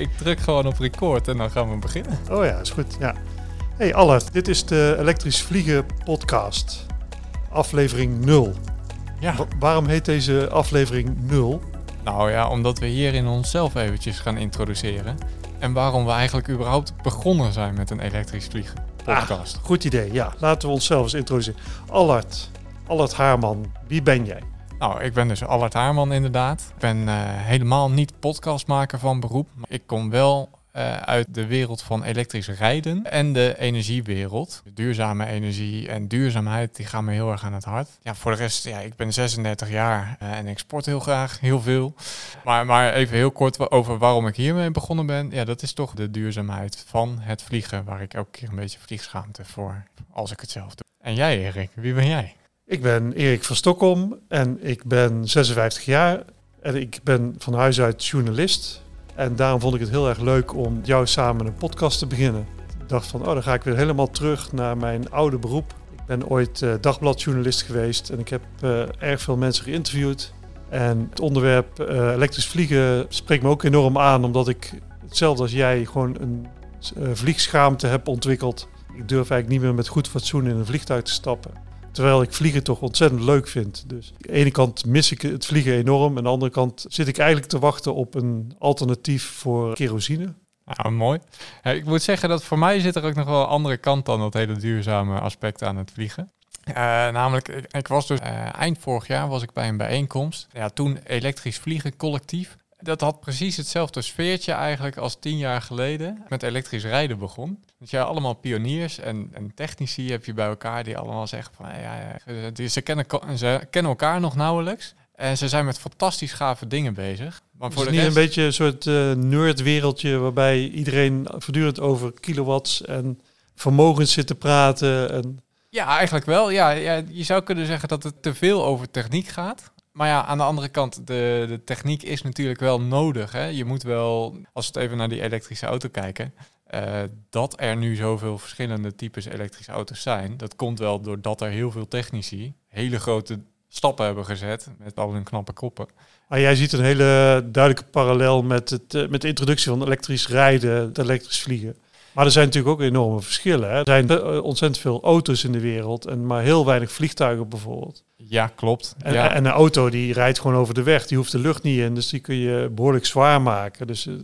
Ik druk gewoon op record en dan gaan we beginnen. Oh ja, is goed. Ja. Hey Allard, dit is de Elektrisch Vliegen podcast. Aflevering 0. Ja. Wa- waarom heet deze aflevering 0? Nou ja, omdat we hierin onszelf eventjes gaan introduceren. En waarom we eigenlijk überhaupt begonnen zijn met een elektrisch vliegen podcast. Goed idee, ja. Laten we onszelf eens introduceren. Allard, Allard Haarman, wie ben jij? Nou, ik ben dus Allard Haarman inderdaad. Ik ben eh, helemaal niet podcastmaker van beroep. Maar ik kom wel eh, uit de wereld van elektrisch rijden en de energiewereld. Duurzame energie en duurzaamheid, die gaan me heel erg aan het hart. Ja, voor de rest, ja, ik ben 36 jaar eh, en ik sport heel graag, heel veel. Maar, maar even heel kort over waarom ik hiermee begonnen ben. Ja, dat is toch de duurzaamheid van het vliegen, waar ik elke keer een beetje vliegschaamte voor als ik het zelf doe. En jij Erik, wie ben jij? Ik ben Erik van Stockholm en ik ben 56 jaar. En ik ben van huis uit journalist. En daarom vond ik het heel erg leuk om jou samen een podcast te beginnen. Ik dacht van, oh, dan ga ik weer helemaal terug naar mijn oude beroep. Ik ben ooit eh, dagbladjournalist geweest en ik heb eh, erg veel mensen geïnterviewd. En het onderwerp eh, elektrisch vliegen spreekt me ook enorm aan, omdat ik hetzelfde als jij gewoon een vliegschaamte heb ontwikkeld. Ik durf eigenlijk niet meer met goed fatsoen in een vliegtuig te stappen. Terwijl ik vliegen toch ontzettend leuk vind. Dus aan de ene kant mis ik het vliegen enorm. Aan de andere kant zit ik eigenlijk te wachten op een alternatief voor kerosine. Nou, mooi. Ik moet zeggen dat voor mij zit er ook nog wel een andere kant dan dat hele duurzame aspect aan het vliegen. Eh, namelijk, ik, ik was dus eh, eind vorig jaar was ik bij een bijeenkomst. Ja, toen elektrisch vliegen collectief. Dat had precies hetzelfde sfeertje eigenlijk als tien jaar geleden met elektrisch rijden begon. Dat je allemaal pioniers en, en technici heb je bij elkaar die allemaal zeggen van ja, ja, die- ze, kennen, ze kennen elkaar nog nauwelijks. En ze zijn met fantastisch gave dingen bezig. Maar Is voor het niet rest... een beetje een soort eh nerdwereldje waarbij iedereen voortdurend over kilowatts en vermogens zit te praten? En Ja, eigenlijk wel. Ja, ja, je zou kunnen zeggen dat het te veel over techniek gaat. Maar ja, aan de andere kant, de, de techniek is natuurlijk wel nodig. Hè? Je moet wel, als we het even naar die elektrische auto kijken, eh, dat er nu zoveel verschillende types elektrische auto's zijn, dat komt wel doordat er heel veel technici hele grote stappen hebben gezet met al hun knappe koppen. Maar jij ziet een hele duidelijke parallel met, het, eh, met de introductie van elektrisch rijden, het elektrisch vliegen. Maar er zijn natuurlijk ook enorme verschillen. Hè? Er zijn eh, ontzettend veel auto's in de wereld en maar heel weinig vliegtuigen bijvoorbeeld. Ja, klopt. En, ja. en een auto die rijdt gewoon over de weg, die hoeft de lucht niet in, dus die kun je behoorlijk zwaar maken. Dus, eh,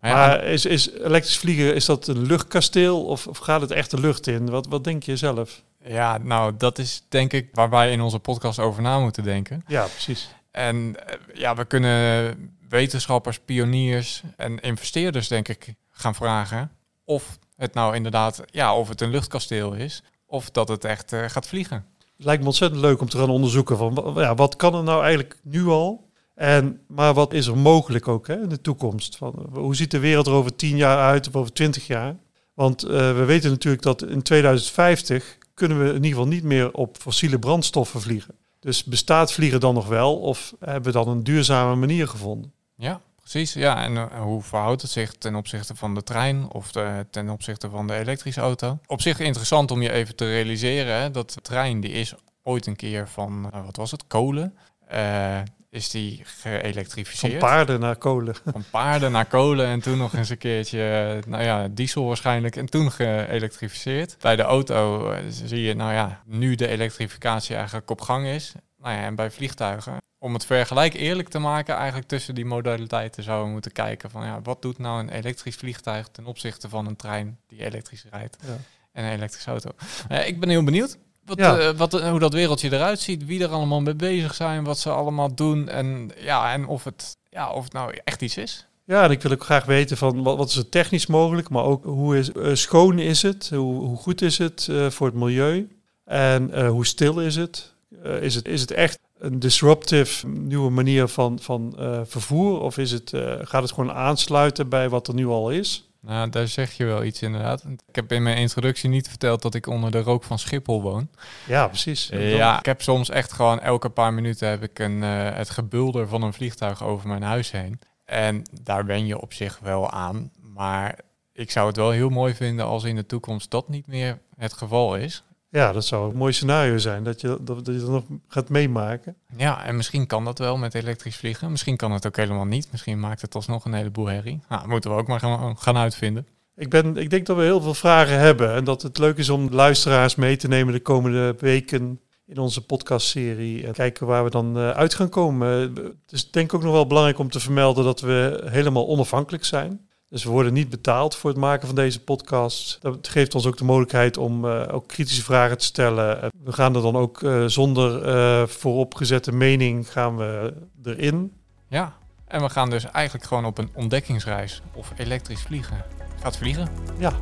ja, maar is, is elektrisch vliegen, is dat een luchtkasteel of, of gaat het echt de lucht in? Wat, wat denk je zelf? ja, nou, dat is denk ik waar wij in onze podcast over na moeten denken. Ja, precies. En eh, ja, we kunnen wetenschappers, pioniers en investeerders, denk ik, gaan vragen of het nou inderdaad, ja, of het een luchtkasteel is, of dat het echt eh, gaat vliegen. Het lijkt me ontzettend leuk om te gaan onderzoeken van ja, wat kan er nou eigenlijk nu al? En, maar wat is er mogelijk ook hè, in de toekomst? Van, eh, hoe ziet de wereld er over 10 jaar uit of over 20 jaar? Want eh, we weten natuurlijk dat in 2050 kunnen we in ieder geval niet meer op fossiele brandstoffen vliegen. Dus bestaat vliegen dan nog wel of hebben we dan een duurzame manier gevonden? Ja, precies. Ja, en eh, hoe verhoudt het zich ten opzichte van de trein of de, ten opzichte van de elektrische auto? Op zich interessant om je even te realiseren hè, dat de trein die is ooit een keer van, eh, wat was het, kolen, eh, is die Van geëlektrificeerd. paarden naar kolen. Van paarden naar kolen en toen nog eens een keertje, nou ja, diesel waarschijnlijk en toen geëlektrificeerd. Bij de auto zie je, nou ja, nu de elektrificatie eigenlijk op gang is. Nou ja, en bij vliegtuigen, om het vergelijk eerlijk te maken, eigenlijk tussen die modaliteiten zouden we moeten kijken van, ja, wat doet nou een elektrisch vliegtuig ten opzichte van een trein die elektrisch rijdt Ja. en een elektrische auto. Eh, ik ben heel benieuwd. Wat, Ja. eh, wat, hoe dat wereldje eruit ziet, wie er allemaal mee bezig zijn, wat ze allemaal doen en, ja, en of, het, ja, of het nou echt iets is. Ja, en ik wil ook graag weten van wat, wat is er technisch mogelijk, maar ook hoe is, eh, schoon is het, hoe, hoe goed is het eh, voor het milieu en eh, hoe stil is het? Eh, is het? Is het echt een disruptive nieuwe manier van, van eh, vervoer of is het, eh, gaat het gewoon aansluiten bij wat er nu al is? Nou, daar zeg je wel iets inderdaad. Ik heb in mijn introductie niet verteld dat ik onder de rook van Schiphol woon. Ja, precies. Dan- Ja, ik heb soms echt gewoon elke paar minuten heb ik een, eh, het gebulder van een vliegtuig over mijn huis heen. En daar ben je op zich wel aan. Maar ik zou het wel heel mooi vinden als in de toekomst dat niet meer het geval is. Ja, dat zou een mooi scenario zijn, dat je dat, dat je dat nog gaat meemaken. Ja, en misschien kan dat wel met elektrisch vliegen. Misschien kan het ook helemaal niet. Misschien maakt het alsnog een heleboel herrie. Nou, moeten we ook maar gaan, gaan uitvinden. Ik, ben, ik denk dat we heel veel vragen hebben en dat het leuk is om luisteraars mee te nemen de komende weken in onze podcastserie en kijken waar we dan eh, uit gaan komen. Het is denk ik ook nog wel belangrijk om te vermelden dat we helemaal onafhankelijk zijn. Dus we worden niet betaald voor het maken van deze podcast. Dat geeft ons ook de mogelijkheid om uh, ook kritische vragen te stellen. We gaan er dan ook uh, zonder uh, vooropgezette mening gaan we erin. Ja, en we gaan dus eigenlijk gewoon op een ontdekkingsreis of elektrisch vliegen. Gaat vliegen? Ja,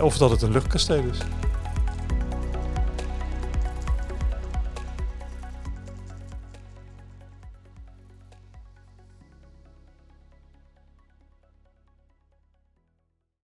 of dat het een luchtkasteel is.